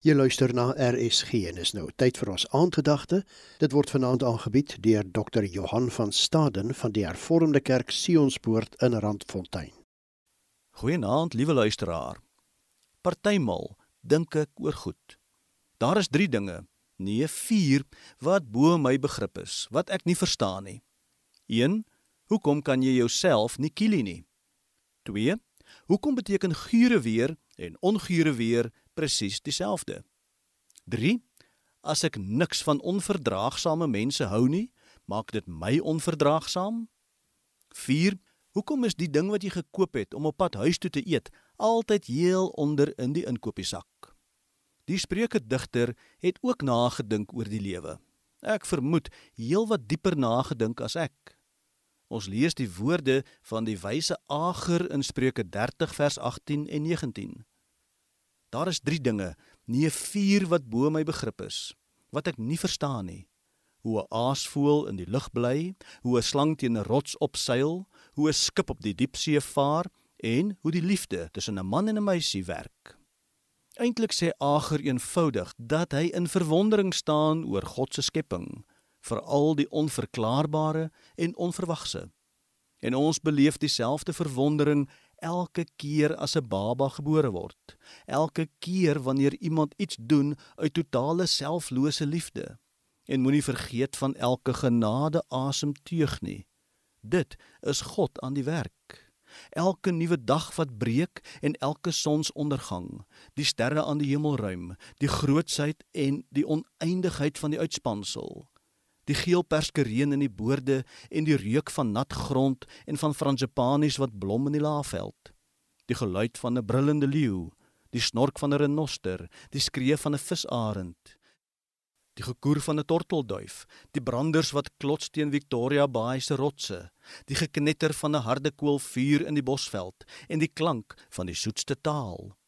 Jy luister na RSG en is nou tyd vir ons aandgedagte. Dit word vanaand aangebied deur Dr. Johan van Staden van die Hervormde Kerk Sionspoort in Randfontein. Goeienaand, liewe luisteraar. Partymal dink ek oor goed. Daar is 3 dinge, nee 4 wat bo my begrip is, wat ek nie verstaan nie. 1. Hoekom kan jy jouself nie kielie nie? 2. Hoekom beteken gure weer en ongure weer presies dieselfde. 3. As ek niks van onverdraagsame mense hou nie, maak dit my onverdraagsaam? 4. Hoekom is die ding wat jy gekoop het om op pad huis toe te eet altyd heel onder in die inkopiesak? Die Spreuke digter het ook nagedink oor die lewe. Ek vermoed heelwat dieper nagedink as ek. Ons lees die woorde van die wyse Ager in Spreuke 30 vers 18 en 19. Daar is 3 dinge, nie 4 wat bo my begrip is, wat ek nie verstaan nie. Hoe 'n aasvoël in die lug bly, hoe 'n slang teen 'n rots opseil, hoe 'n skip op die diepsee vaar en hoe die liefde tussen 'n man en 'n meisie werk. Eintlik sê Ager eenvoudig dat hy in verwondering staan oor God se skepping, veral die onverklaarbare en onverwagse. En ons beleef dieselfde verwondering elke keer as 'n baba gebore word. Elke keer wanneer iemand iets doen uit totale selflose liefde. En moenie vergeet van elke genade asemteug nie. Dit is God aan die werk. Elke nuwe dag wat breek en elke sonsondergang, die sterre aan die hemelruim, die grootsheid en die oneindigheid van die uitspansel die geel perskereen in die boorde en die reuk van nat grond en van fransipanies wat blom in die laafveld. Die geluid van 'n brullende leeu, die snork van 'n renoster, die skree van 'n visarend. Die gekoer van 'n tortelduif, die branders wat klots teen Victoria Bay se rotse, die geknetter van 'n harde koolvuur in die bosveld en die klank van die soetste taal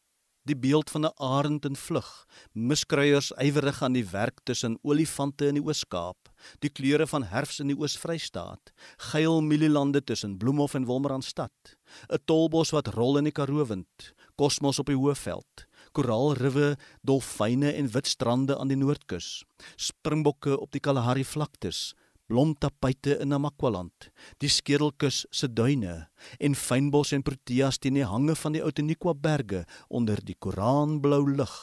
die beeld van 'n arend in vlug, miskruiers ywerig aan die werk tussen olifante in die Oos-Kaap, die kleure van herfs in die Oos-Vrystaat, geel mielielande tussen Bloemhof en Wolmaranstad, 'n tolbos wat rol in die Karoo-wind, kosmos op die Hoëveld, koraalriwe, dolfyne en wit strande aan die Noordkus, springbokke op die Kalahari vlaktes, blomtapuite in Namakwaland, die Skedelkus se duine en fynbos en proteas teen die hange van die Outeniqua berge onder die koraanblou lig.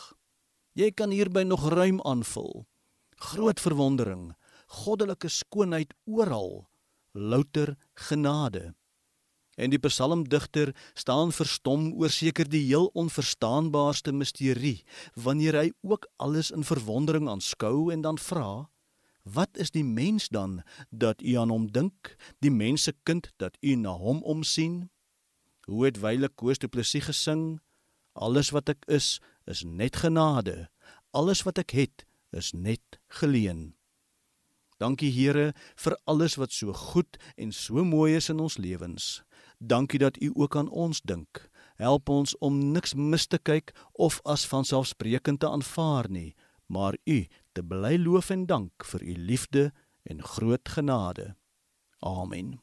Jy kan hierby nog ruim aanvul. Groot verwondering, goddelike skoonheid oral, louter genade. En die psalmdigter staan verstom oor seker die heel onverstaanbaarste misterie wanneer hy ook alles in verwondering aanskou en dan vra Wat is die mens dan dat u aan hom dink, die mense kind dat u na hom omsien? Hoe het wyle Koos Du Plessis gesing? Alles wat ek is, is net genade. Alles wat ek het, is net geleen. Dankie Here vir alles wat so goed en so mooi is in ons lewens. Dankie dat U ook aan ons dink. Help ons om niks mis te kyk of as vanselfsprekend te aanvaar nie, maar U te bly loof en dank vir u liefde en groot genade. Amen.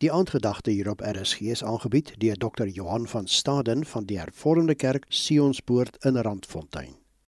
Die aandgedagte hier op RSG is aangebied deur Dr. Johan van Staden van die Hervormde Kerk Sionspoort in Randfontein.